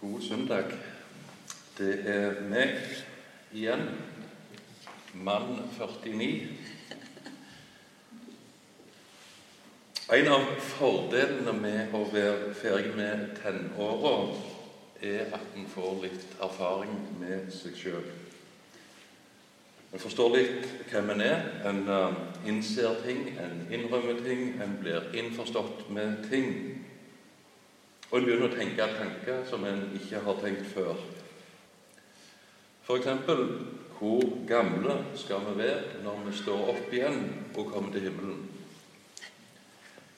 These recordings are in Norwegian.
God søndag. Det er meg igjen, mann 49. En av fordelene med å være ferdig med tenåra er at en får litt erfaring med seg sjøl. En forstår litt hvem en er. En uh, innser ting, en innrømmer ting, en blir innforstått med ting. Og en begynner å tenke tanker som en ikke har tenkt før. F.eks.: Hvor gamle skal vi være når vi står opp igjen og kommer til himmelen?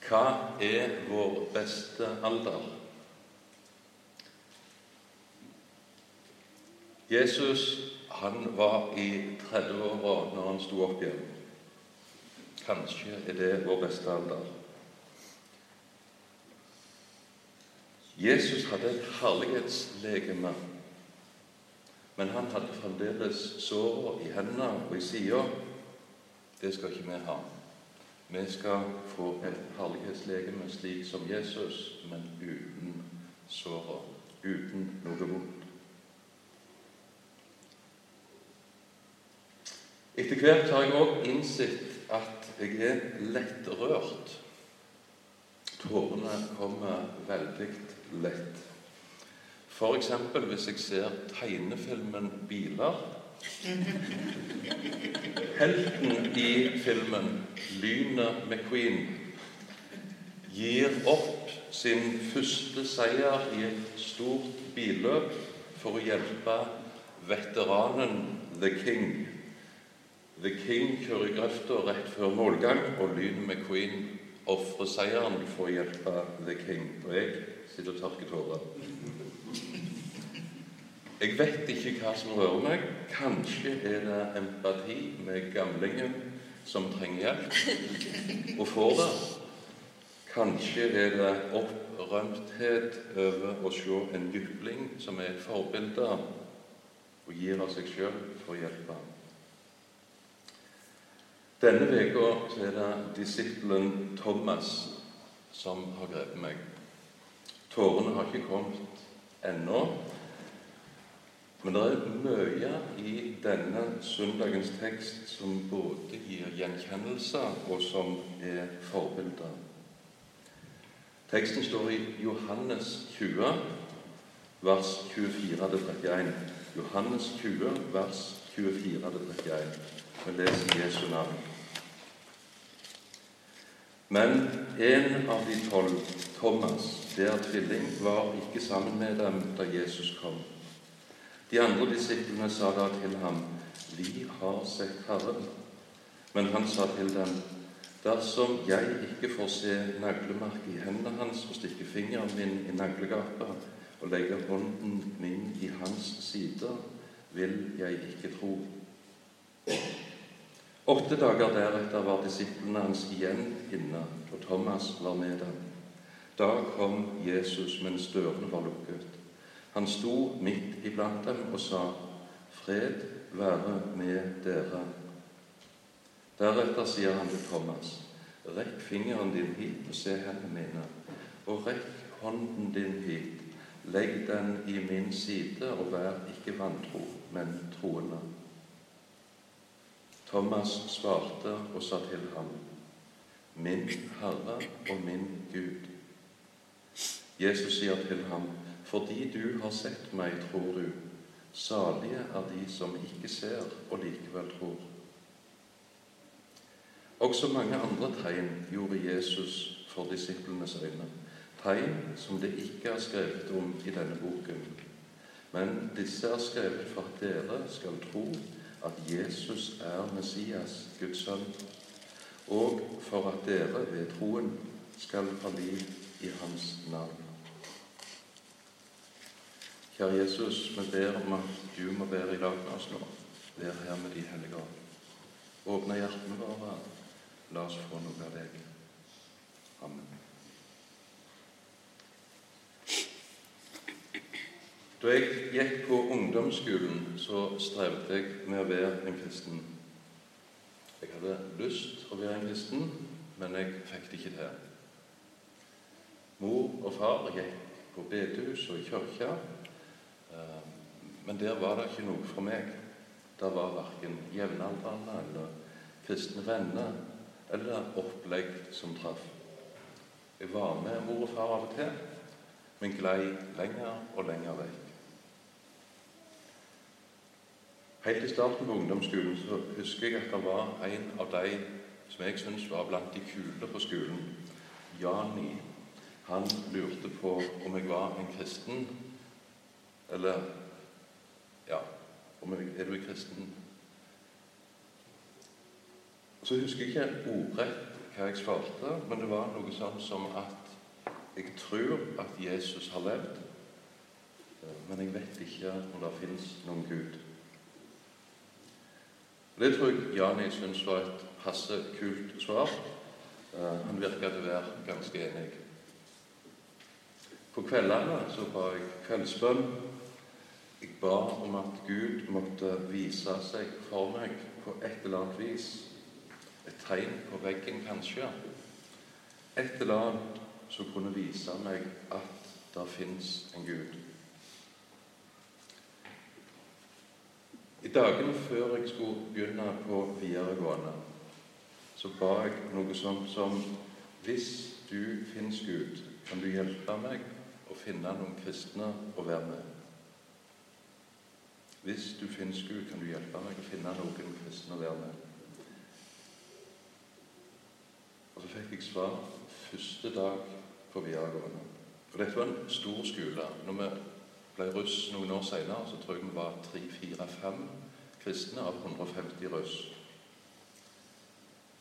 Hva er vår beste alder? Jesus han var i 30-åra når han sto opp igjen. Kanskje er det vår beste alder. Jesus hadde et herlighetslegeme, men han hadde fremdeles sår i hendene og i sida. Det skal ikke vi ha. Vi skal få et herlighetslegeme slik som Jesus, men uten såra, uten noe vondt. Etter hvert har jeg òg innsett at jeg er lettrørt. Tårene kommer veldig lett. F.eks. hvis jeg ser tegnefilmen 'Biler'. Helten i filmen, Lynet McQueen, gir opp sin første seier i et stort billøp for å hjelpe veteranen The King. The King kjører i grøfta rett før målgang, og Lynet McQueen ofrer seieren for å hjelpe The King. Og jeg sitter og tørker tårer. Jeg vet ikke hva som rører meg. Kanskje er det empati med gamlingen som trenger hjelp, og får det. Kanskje er det opprømthet over å se en jypling som er et forbilde, og gir av seg sjøl for å hjelpe ham. Denne uka er det disippelen Thomas som har grepet meg. Tårene har ikke kommet ennå. Men det er mye i denne søndagens tekst som både gir gjenkjennelse, og som er forbilder. Teksten står i Johannes 20, vers 24-31. Johannes 20, vers 24-31. Vi leser Jesu navn. Men en av de tolv, Thomas, der tvilling, var ikke sammen med dem da Jesus kom. De andre disiplene sa da til ham, 'Vi har sett Herren.' Men han sa til dem, 'Dersom jeg ikke får se naglemerket i hendene hans og stikke fingeren min i naglegapet og legge hånden min i hans side, vil jeg ikke tro.' Åtte dager deretter var disiplene hans igjen inne, og Thomas var med dem. Da kom Jesus mens dørene var lukket. Han sto midt iblant dem og sa, 'Fred være med dere.' Deretter sier han til Thomas, 'Rekk fingeren din hit og se hendene mine.' 'Og rekk hånden din hit. Legg den i min side, og vær ikke vantro, men troende.' Thomas svarte og sa til ham, Min Herre og min Gud. Jesus sier til ham, Fordi du har sett meg, tror du. Salige er de som ikke ser og likevel tror. Også mange andre tegn gjorde Jesus for disiplenes øyne. Tegn som det ikke er skrevet om i denne boken. Men disse er skrevet for at dere skal tro at Jesus er Messias, Guds sønn, og for at dere ved troen skal ha liv i Hans navn. Kjære Jesus, vi ber om at du må være i lag med oss nå. Vær her med de hellige ånd. Åpne hjertene våre. La oss få noe av deg. Amen. Da jeg gikk på ungdomsskolen, så strevde jeg med å være en kristen. Jeg hadde lyst å være en kristen, men jeg fikk det ikke til. Mor og far gikk på bedehus og i kirka, Eh, men der var det ikke noe for meg. Det var verken jevnaldrende eller kristne venner eller opplegg som traff. Jeg var med mor og far av og til, men glei lenger og lenger vekk. Helt i starten på ungdomsskolen så husker jeg at det var en av de som jeg syns var blant de kule på skolen. Jani. Han lurte på om jeg var en kristen. Eller Ja, jeg, er du kristen? Så husker jeg ikke ordrett hva jeg svarte, men det var noe sånn som at jeg tror at Jesus har levd, men jeg vet ikke om det fins noen Gud. Det tror jeg Jani syns var et passe kult svar. Uh, han virka til å være ganske enig. På kveldene så ba jeg kveldsbønn. Jeg ba om at Gud måtte vise seg for meg på et eller annet vis. Et tegn på veggen, kanskje. Et eller annet som kunne vise meg at det fins en Gud. I dagene før jeg skulle begynne på videregående, så ba jeg noe sånt som Hvis du finnes Gud, kan du hjelpe meg å finne noen kristne å være med? Hvis du finnes Gud, kan du hjelpe meg å finne noen kristne å være med? Og så fikk jeg svar første dag på videregående. Og dette var en stor skole. Når vi ble russ noen år senere, så tror jeg vi var tre-fire-fem kristne av 150 russ.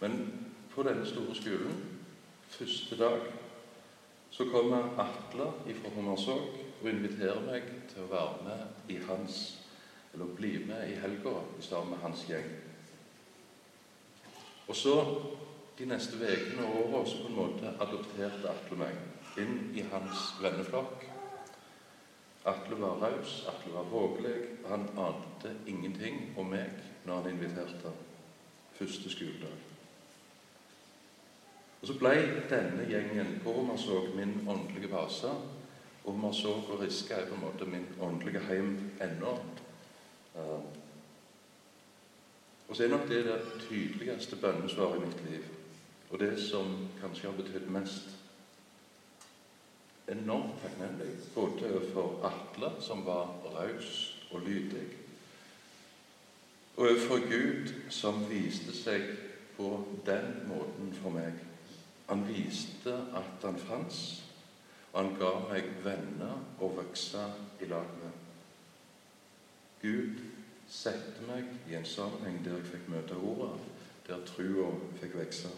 Men på denne store skolen, første dag, så kommer Atle fra Hummersåk og inviterer meg til å være med i hans eller bli med i helga sammen med hans gjeng. Og så, de neste ukene og åra, så på en måte adopterte Atle meg inn i hans venneflokk Atle var raus, Atle var vågelig. Han ante ingenting om meg når han inviterte første skoledag. Og Så ble denne gjengen på så min åndelige base. Og Hommersåk og Riske er på en måte min åndelige heim ennå. Uh, og så er nok det det tydeligste bønnesvaret i mitt liv, og det som kanskje har betydd mest enormt takknemlig både overfor Atle, som var raus og lydig, og overfor Gud, som viste seg på den måten for meg. Han viste at han fantes, og han ga meg venner å vokse i lag med. Gud sette meg i en sammenheng der jeg fikk møte ordet, der trua fikk vokse.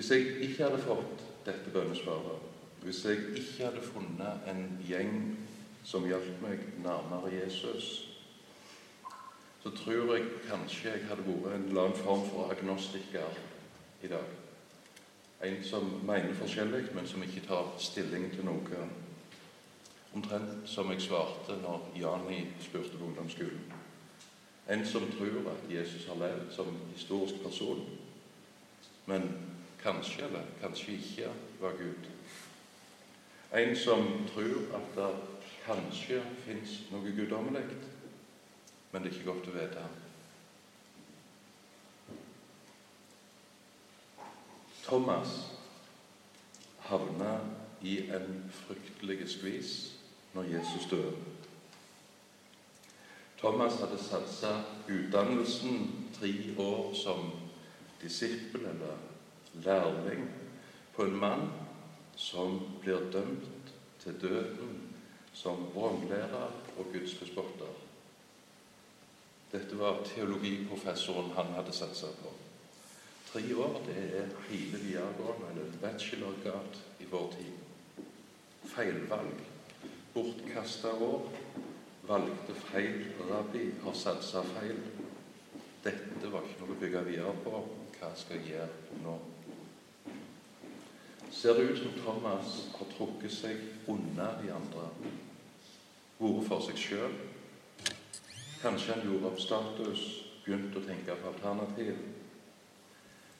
Hvis jeg ikke hadde fått dette bønnesvaret, hvis jeg ikke hadde funnet en gjeng som hjalp meg nærmere Jesus, så tror jeg kanskje jeg hadde vært en eller annen form for agnostiker i dag. En som mener forskjellig, men som ikke tar stilling til noe. Omtrent som jeg svarte når Jani spurte på ungdomsskolen. En som tror at Jesus har levd som historisk person, men kanskje eller kanskje ikke var Gud. En som tror at det kanskje fins noe guddommelig, men det er ikke godt å vite. Thomas havna i en fryktelig skvis når Jesus døde. Thomas hadde satsa utdannelsen tre år som disippel eller lærling på en mann som blir dømt til døden som vranglærer og gudsbespotter. Dette var teologiprofessoren han hadde satsa på. Tre år det er hele videregående, eller bachelorgrad, i vår tid. Feilvalg. Bortkasta år. Valgte feil rabbi. Har satsa feil. Dette var ikke noe å bygge videre på. Hva skal jeg gjøre nå? Ser det ut som Thomas har trukket seg unna de andre, vært for seg sjøl. Kanskje han gjorde opp status, begynte å tenke på alternativ.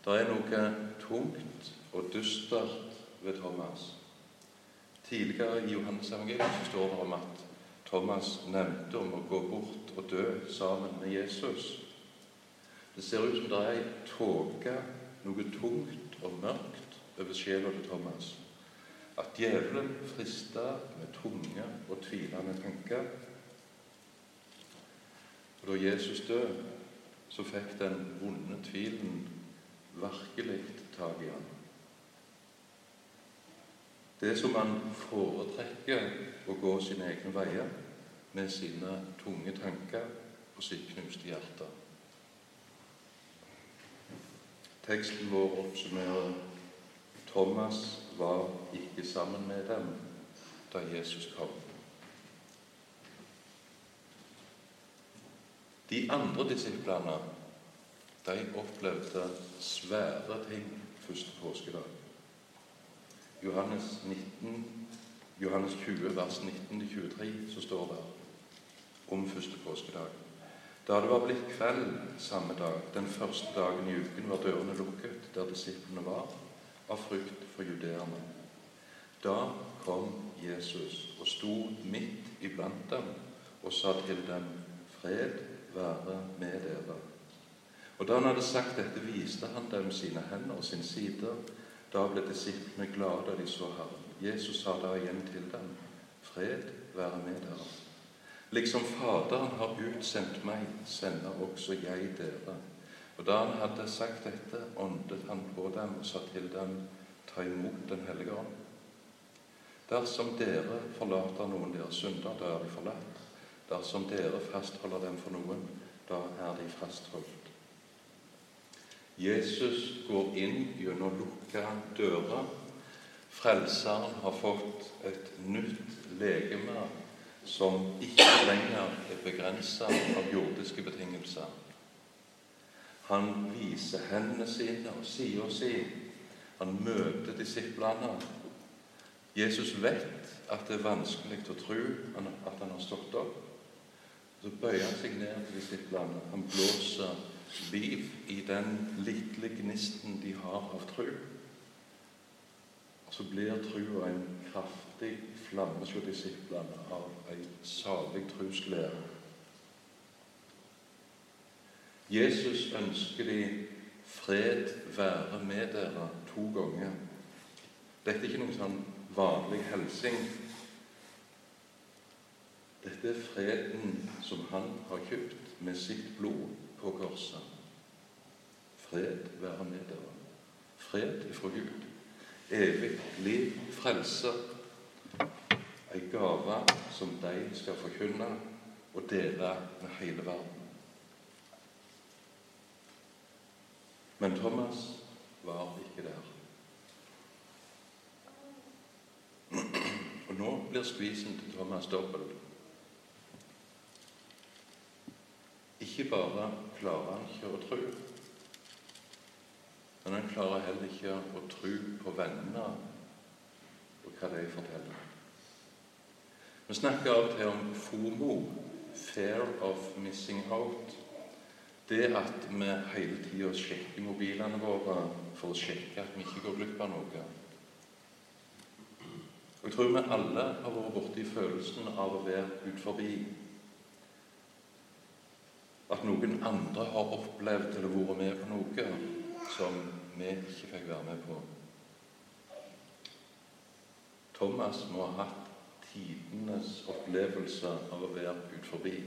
Det er noe tungt og dystert ved Thomas. Tidligere i Johannes evangeliet står det om at Thomas nevnte om å gå bort og dø sammen med Jesus. Det ser ut som det er ei tåke, noe tungt og mørkt, over sjela til Thomas. At djevelen frista med tunge og tvilende tanker. Og da Jesus døde, så fikk den vonde tvilen virkelig tak i ham. Det som han foretrekker å gå sine egne veier med sine tunge tanker og sitt knuste hjerte. Teksten vår oppsummerer Thomas var ikke sammen med dem da Jesus kom. De andre disiplene de opplevde svære ting første påskedag. Johannes, 19, Johannes 20, vers 19-23, så står det om første påskedag. Da det var blitt kveld samme dag, den første dagen i uken, var dørene lukket der disiplene var, av frykt for judeerne. Da kom Jesus og sto midt iblant dem og sa til dem, Fred være med dere. Og Da han hadde sagt dette, viste han dem sine hender og sin side. Da ble disiplene glade da de så Herren. Jesus sa da igjen til dem, Fred være med dere. Liksom Faderen har utsendt meg, sender også jeg dere. Og Da han hadde sagt dette, åndet han på dem og sa til dem, Ta imot Den hellige ånd. Dersom dere forlater noen deres synder, da er de forlatt. Dersom dere fastholder dem for noen, da er de fastholdt. Jesus går inn gjennom lukka dører. Frelseren har fått et nytt legeme som ikke lenger er begrensa av jordiske betingelser. Han viser hendene sine og sida si. Han møter disiplene. Jesus vet at det er vanskelig å tro at han har stått opp. Så bøyer han seg ned til disiplene. Han blåser liv i den lille gnisten de har av tro. Så blir trua en kraftig flamme hos disiplene av ei salig trosglede. Jesus ønsker de fred være med dere to ganger. Dette er ikke noen sånn vanlig hilsing dette er freden som han har kjøpt med sitt blod på korset. Fred være med dere. Fred ifra Gud. Evig liv, frelse. Ei gave som de skal forkynne og dele med hele verden. Men Thomas var ikke der. Og nå blir skvisen til Thomas dobbel. Ikke bare klarer han ikke å tro, men han klarer heller ikke å tro på vennene og hva de forteller. Vi snakker av og til om FOMO, fair of missing out. Det at vi hele tida sjekker mobilene våre for å sjekke at vi ikke går glipp av noe. Jeg tror vi alle har vært borti følelsen av å være ut forbi at noen andre har opplevd eller vært med på noe som vi ikke fikk være med på. Thomas må ha hatt tidenes opplevelse av å være ut forbi.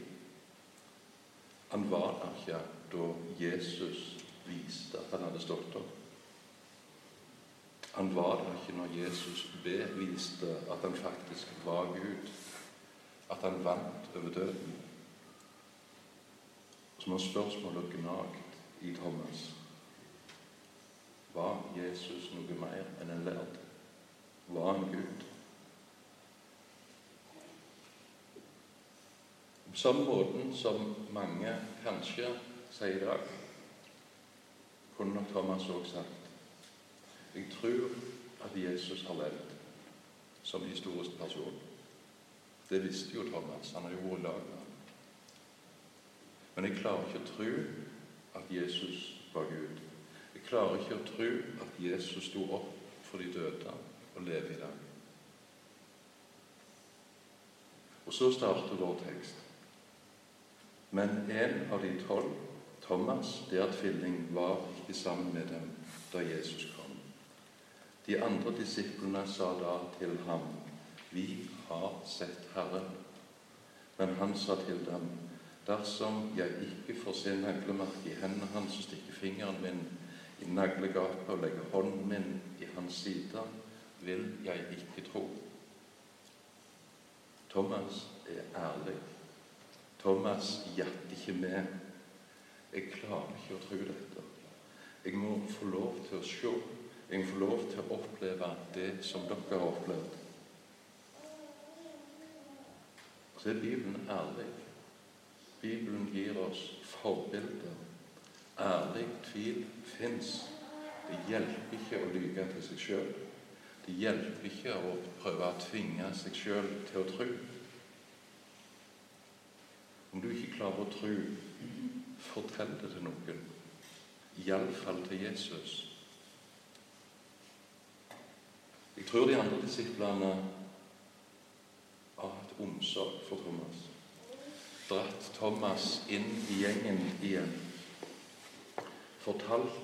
Han var der ikke da Jesus viste at han hadde stått opp. Han var der ikke når Jesus beviste at han faktisk var Gud, at han vant over døden som har spørsmålet gnagt i Thomas. Var Jesus noe mer enn en lærd? Var han Gud? På samme måten som mange kanskje sier i dag, kunne nok Thomas òg sagt Jeg tror at Jesus har levd som historisk person. Det visste jo Thomas. Han har jo vært lag men jeg klarer ikke å tro at Jesus var Gud. Jeg klarer ikke å tro at Jesus sto opp for de døde og lever i dag. Og så starter vår tekst. Men en av de tolv, Thomas, der tvilling, var ikke sammen med dem da Jesus kom. De andre disiplene sa da til ham, Vi har sett Herren. Men han sa til dem, Dersom jeg ikke får se naglemerket i hendene hans og stikke fingeren min i naglegapet og legge hånden min i hans side, vil jeg ikke tro. Thomas er ærlig. Thomas gjatt ikke med. Jeg klarer ikke å tro dette. Jeg må få lov til å se. Jeg må få lov til å oppleve det som dere har opplevd. Så er Bibelen ærlig. Bibelen gir oss forbilder. Ærlig tvil fins. Det hjelper ikke å lyge til seg sjøl. Det hjelper ikke å prøve å tvinge seg sjøl til å tro. Om du ikke klarer å tro, fortell det til noen. Iallfall til Jesus. Jeg tror de andre disiplene har hatt omsorg for Thomas. Dratt Thomas inn i gjengen igjen. Fortalt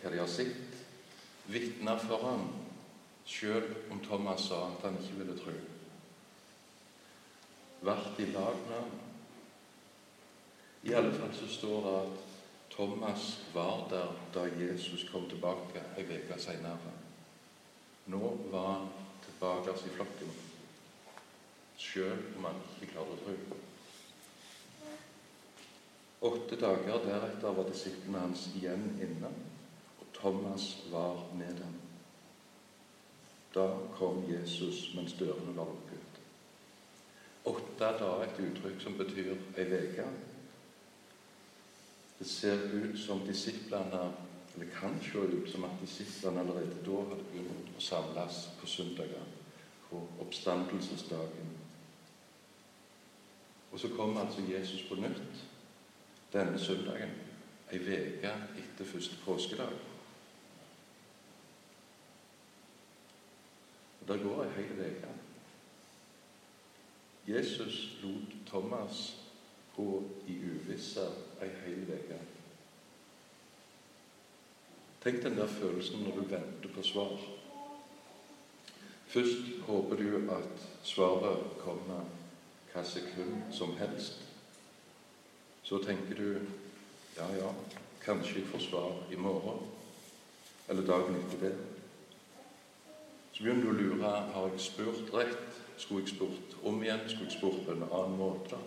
hva de har sett. Vitna for ham sjøl om Thomas sa at han ikke ville tro. Vært i lag med ham. I alle fall så står det at Thomas var der da Jesus kom tilbake ei uke seinere. Nå var han tilbake i flokken, sjøl om han ikke klarte å tro. Åtte dager deretter var disiplene hans igjen inne, og Thomas var med dem. Da kom Jesus mens dørene var lukket. Åtte er et uttrykk som betyr ei uke. Det ser ut som disiplene eller kan se ut som at disiplene allerede da hadde begynt å samles på søndager, på oppstandelsesdagen. Og så kom altså Jesus på nytt denne søndagen, ei uke etter første påskedag. Og Der går ei hel uke. Jesus lot Thomas gå i uvisse ei hel uke. Tenk den der følelsen når du venter på svar. Først håper du at svaret kommer hva sekund som helst. Så tenker du ja, ja, kanskje jeg får svar i morgen eller dagen etter det. Så begynner du å lure har jeg spurt rett. Skulle jeg spurt om igjen? Skulle jeg spurt på en annen måte?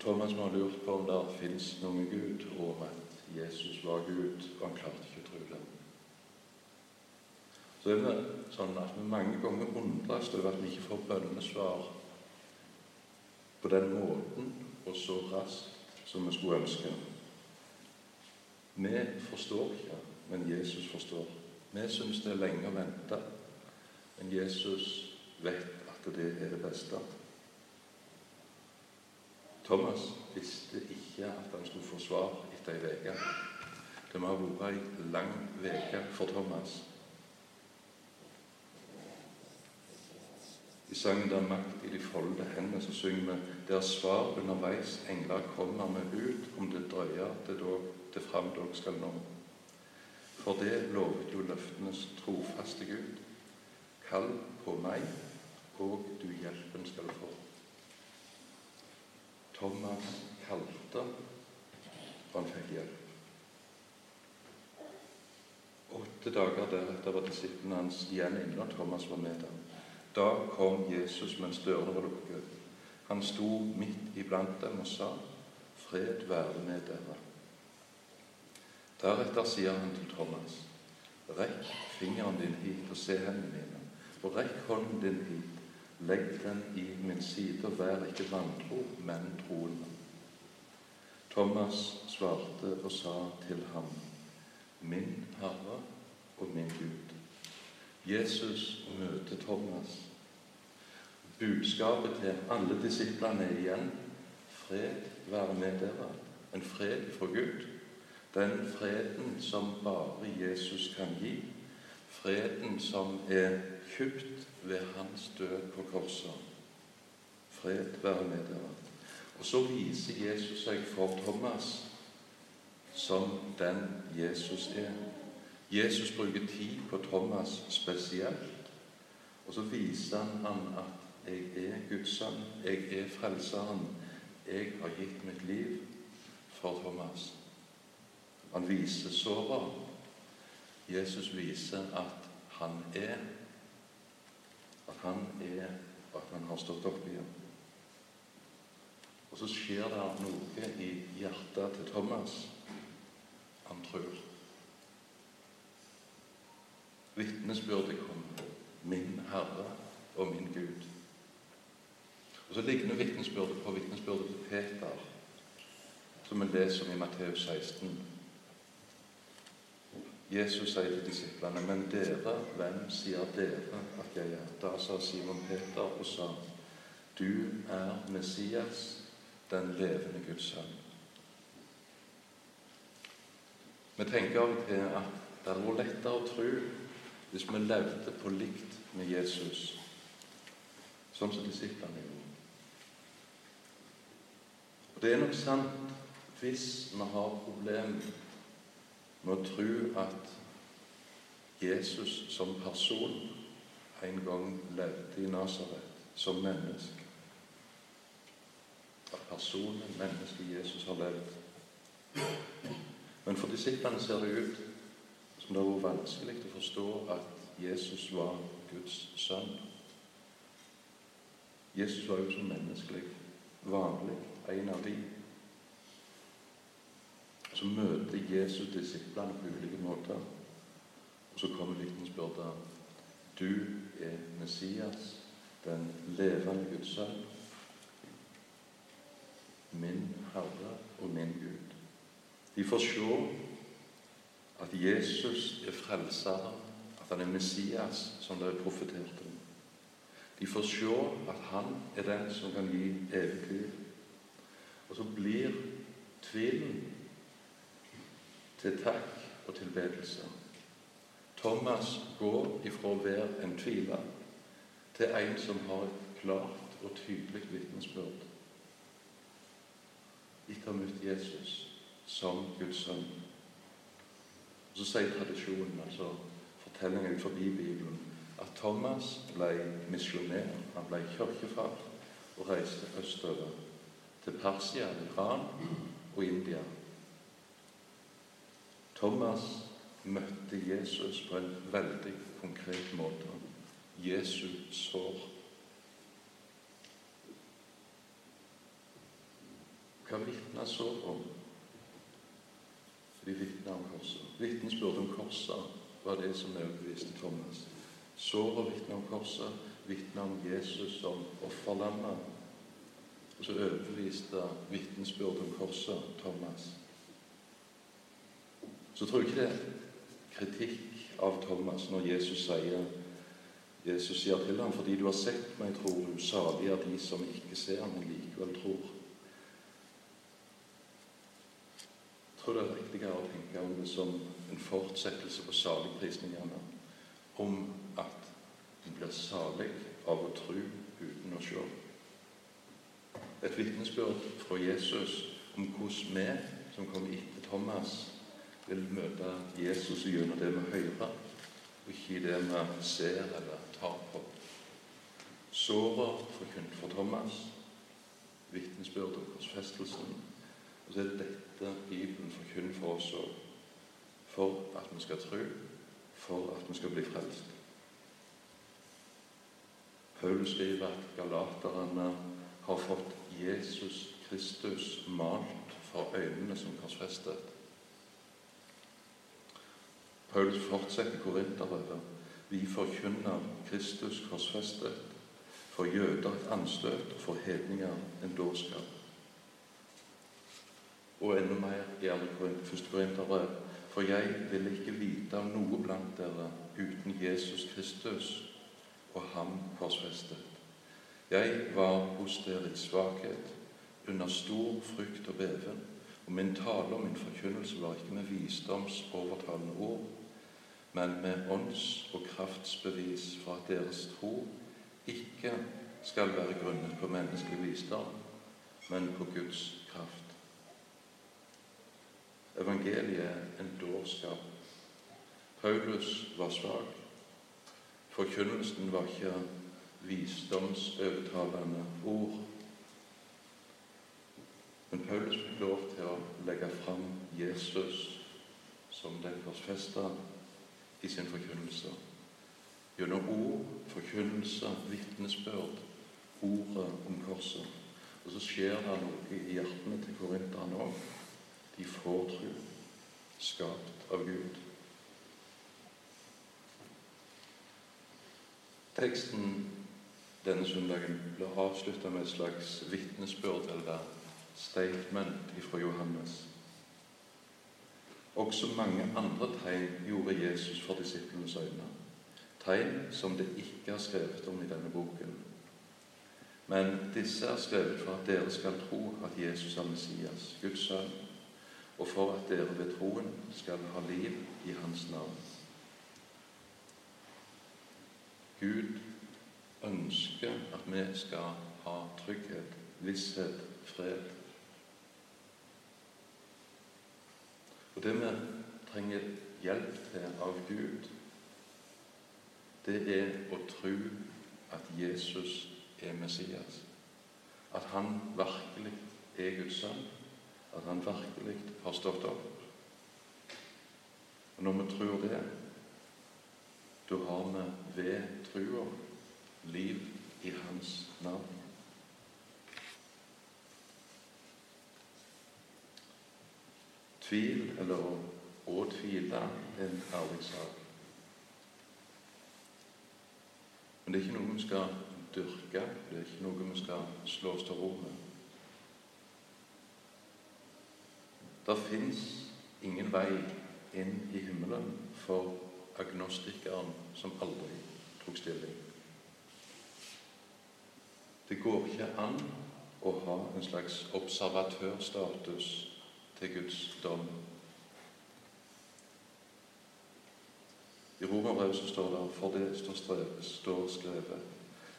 Thomas må ha lurt på om det fins noen Gud, og om at Jesus var Gud, og han klarte ikke å tro det. Så er det sånn at vi mange ganger undres over at vi ikke får bønnesvar på den måten og så raskt som vi skulle ønske. Vi forstår ikke, men Jesus forstår. Vi syns det er lenge å vente, men Jesus vet at det er det beste. Thomas visste ikke at han skulle få svar etter ei uke. Det må ha vært ei lang uke for Thomas. I sangen 'Der makt i de folde hender' så synger vi 'Der svar underveis engler kommer med ut, om det drøyer til, dog, til fram dog skal nå'. For det lovet jo løftenes trofaste Gud. Kall på meg, og du hjelpen skal få. Thomas kalte, og han fikk hjelp. Åtte dager deretter var disiplene hans igjen inne, og Thomas var med dem. Da kom Jesus mens dørene var lukket. Han sto midt iblant dem og sa, 'Fred være med dere'. Deretter sier han til Thomas, rekk fingeren din hit og se hendene mine, og rekk hånden din hit, legg den i min side, og vær ikke vantro, men troende. Thomas svarte og sa til ham, min Herre og min Gud. Jesus møter Thomas. Budskapet til alle disiplene er igjen fred være med dere. En fred fra Gud. Den freden som bare Jesus kan gi. Freden som er kjøpt ved hans død på korset. Fred være med dere. Og så viser Jesus seg for Thomas som den Jesus er. Jesus bruker tid på Thomas spesielt, og så viser han ham at 'jeg er Guds sønn, jeg er Frelseren', 'jeg har gitt mitt liv for Thomas'. Han viser såra. Jesus viser at han er. At han er, og at han har stått opp igjen. Og så skjer det noe i hjertet til Thomas. Han tror. Vitnesbyrdet kommer. Min Herre og min Gud. Og Så ligner vitnesbyrdet på vitnesbyrdet til Peter, som vi leser om i Matteus 16. Jesus sier til disiplene, 'Men dere, hvem sier dere at jeg er?' Da sa Simon Peter og sa, 'Du er Messias, den levende Guds sønn'. Vi tenker av og til at det hadde vært lettere å tro hvis vi levde på likt med Jesus, sånn som disiplene gjorde. Og Det er nok sant hvis vi har problemer med å tro at Jesus som person en gang levde i Nasaret som menneske. At personen, mennesket Jesus, har levd. Men for disiplene ser det ut som det var vanskelig å forstå at Jesus var Guds sønn. Jesus var jo som menneskelig, vanlig, en av de. Så møter Jesus disiplene på ulike måter. Og så kommer vitnesbyrdet Du er Messias, den levende Guds sønn. Min Herre og min Gud. De får se at Jesus er frelseren, at han er Messias, som det er profetert om. De får se at han er den som kan gi evig liv. Og så blir tvilen til takk og tilbedelse. Thomas går ifra å være en tviler til en som har et klart og tydelig vitnesbyrd. Etter å ha møtt Jesus som Guds sønn. Så sier tradisjonen, altså fortellingen ut forbi Bibelen, at Thomas ble misjonær. Han ble kirkefar og reiste østover til Persia, Iran og India. Thomas møtte Jesus på en veldig konkret måte. Jesus sår. Hva vitner sår om? De vitna om korset. Vitnesbyrd om korset var det som overbeviste Thomas. Såret vitna om korset, vitna om Jesus som offerlammet. Og så overbeviste vitnesbyrd om korset Thomas. Så tror jeg ikke det er kritikk av Thomas når Jesus sier Jesus sier til ham fordi du har sett meg, tror du, salig er de som ikke ser, men likevel tror. Jeg tror det er riktigere å tenke om det som en fortsettelse på saligprisningene. Om at en blir salig av å tro uten å se. Et vitnesbyrd fra Jesus om hvordan vi som kommer etter Thomas, vil møte Jesus gjennom det vi hører, og ikke det vi ser eller tar på. Såret forkynt for Thomas, vitnesbyrd om korsfestelsen og så er det dette Bibelen forkynner for oss òg. For at vi skal tro, for at vi skal bli frelst. Paulus skriver at galaterne har fått Jesus Kristus malt for øynene som korsfestet. Paulus fortsetter Korinterbrevet. Vi forkynner Kristus korsfestet. For jøder et anstøt, for hedninger en dårskap og enda mer i 1. Korinterbrev. For jeg vil ikke vite om noe blant dere uten Jesus Kristus og ham korsfestet. Jeg var hos dere i svakhet, under stor frykt og beven, og min tale og min forkynnelse var ikke med visdomsovertalende ord, men med ånds- og kraftsbevis for at deres tro ikke skal være grunnet på menneskelig visdom, men på Guds kraft. Evangeliet er en dårskap. Paulus var svak. Forkynnelsen var ikke visdomsovertalende ord. Men Paulus fikk lov til å legge fram Jesus som den korsfesta i sin forkynnelse. Gjennom ord, forkynnelse, vitnesbyrd, ordet om korset. Og så skjer det noe i hjertene til korinterne òg. De får tro, skapt av Gud. Teksten denne søndagen ble avslutta med et slags vitnesbyrd eller statement fra Johannes. Også mange andre tegn gjorde Jesus for disiplenes øyne. Tegn som det ikke er skrevet om i denne boken. Men disse er skrevet for at dere skal tro at Jesus er Messias, Guds sønn, og for at dere ved troen skal ha liv i Hans navn. Gud ønsker at vi skal ha trygghet, visshet, fred Og det vi trenger hjelp til av Gud, det er å tro at Jesus er Messias. At han virkelig er Guds sønn. At han virkelig har stått opp. Og når vi tror det, da har vi ved trua liv i hans navn. Tvil, eller å tvile, en ærlig sak. Men det er ikke noe vi skal dyrke, det er ikke noe vi skal slå oss til ro med. Det fins ingen vei inn i himmelen for agnostikeren som aldri tok stilling. Det går ikke an å ha en slags observatørstatus til Guds dom. I Romerbrevet så står det for det står, strevet, står skrevet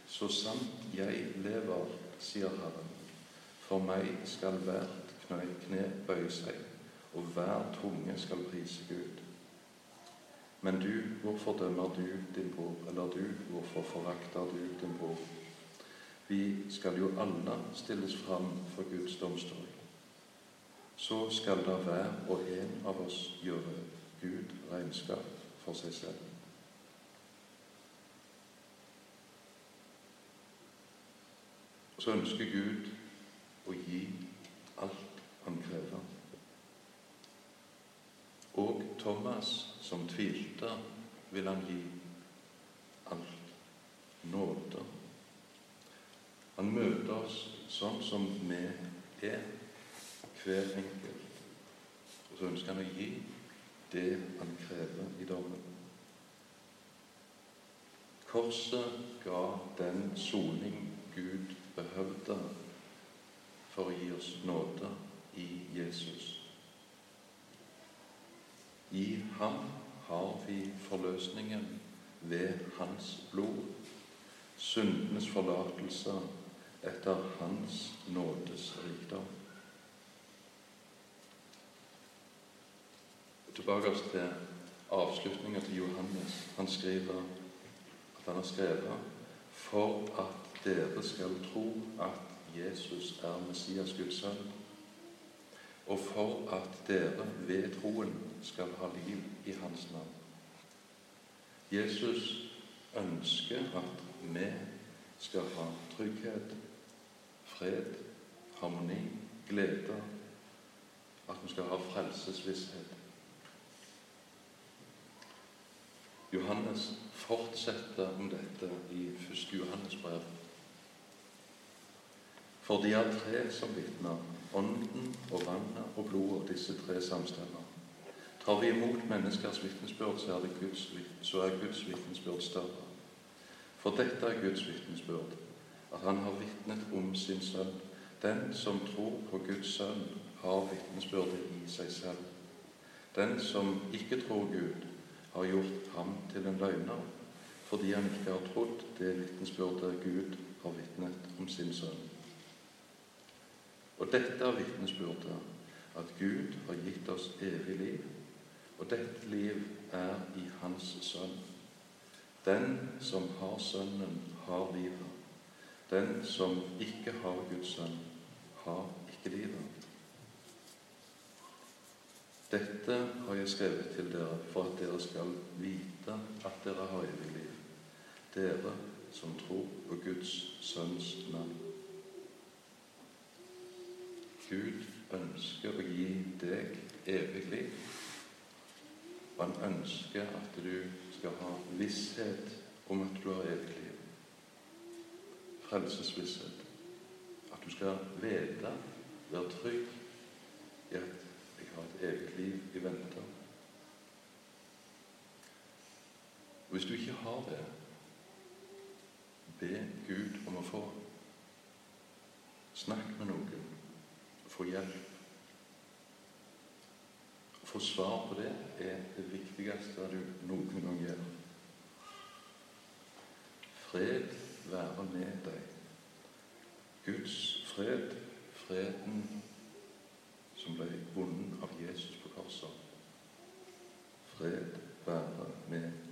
Så sant jeg lever, sier Herren, for meg skal hvert kne bøye seg, og hver tunge skal prise Gud. Men du, hvorfor dømmer du din bror? Eller du, hvorfor forakter du din bror? Vi skal jo alle stilles fram for Guds domstol så skal da hver og en av oss gjøre Gud regnskap for seg selv. Så ønsker Gud å gi alt han krever. Og Thomas, som tvilte, vil han gi alt nåde. Han møter oss sånn som vi er hver enkelt. Og så ønsker han å gi det han krever i dommen. Korset ga den soning Gud behøvde for å gi oss nåde i Jesus. I ham har vi forløsningen ved hans blod, syndenes forlatelse etter hans nådes rikdom. Tilbake til avslutninga til Johannes. Han skriver at han har skrevet for at dere skal tro at Jesus er Messias, Guds sønn, og for at dere ved troen skal ha liv i hans navn. Jesus ønsker at vi skal ha trygghet, fred, harmoni, glede, at vi skal ha frelsesvisshet. Johannes fortsetter om dette i 1. Johannes brev. For de er tre som vitner, ånden og vannet og blodet, disse tre samstemmer. Tar vi imot menneskers vitnesbyrd, så er, Guds, så er Guds vitnesbyrd større. For dette er Guds vitnesbyrd, at Han har vitnet om sin sønn. Den som tror på Guds sønn, har vitnesbyrdet i seg selv. Den som ikke tror Gud, har gjort ham til en løgner, fordi han ikke har trodd det vitnesbyrdet Gud har vitnet om sin sønn. Og dette er vitnesbyrdet, at Gud har gitt oss evig liv, og dette liv er i Hans Sønn. Den som har Sønnen, har livet. Den som ikke har Guds sønn, har ikke livet. Dette har jeg skrevet til dere for at dere skal vite at dere har evig liv, dere som tror på Guds sønns navn. Gud ønsker å gi deg evig liv. Og han ønsker at du skal ha visshet om at du har evig liv frelsesvisshet. At du skal vite, være trygg i at har et evig liv i vente. Hvis du ikke har det, be Gud om å få. Snakk med noen. Få hjelp. Å få svar på det er det viktigste du noen gang gjør. Fred være med deg. Guds fred, freden som ble bonden av Jesus på korset. Fred være med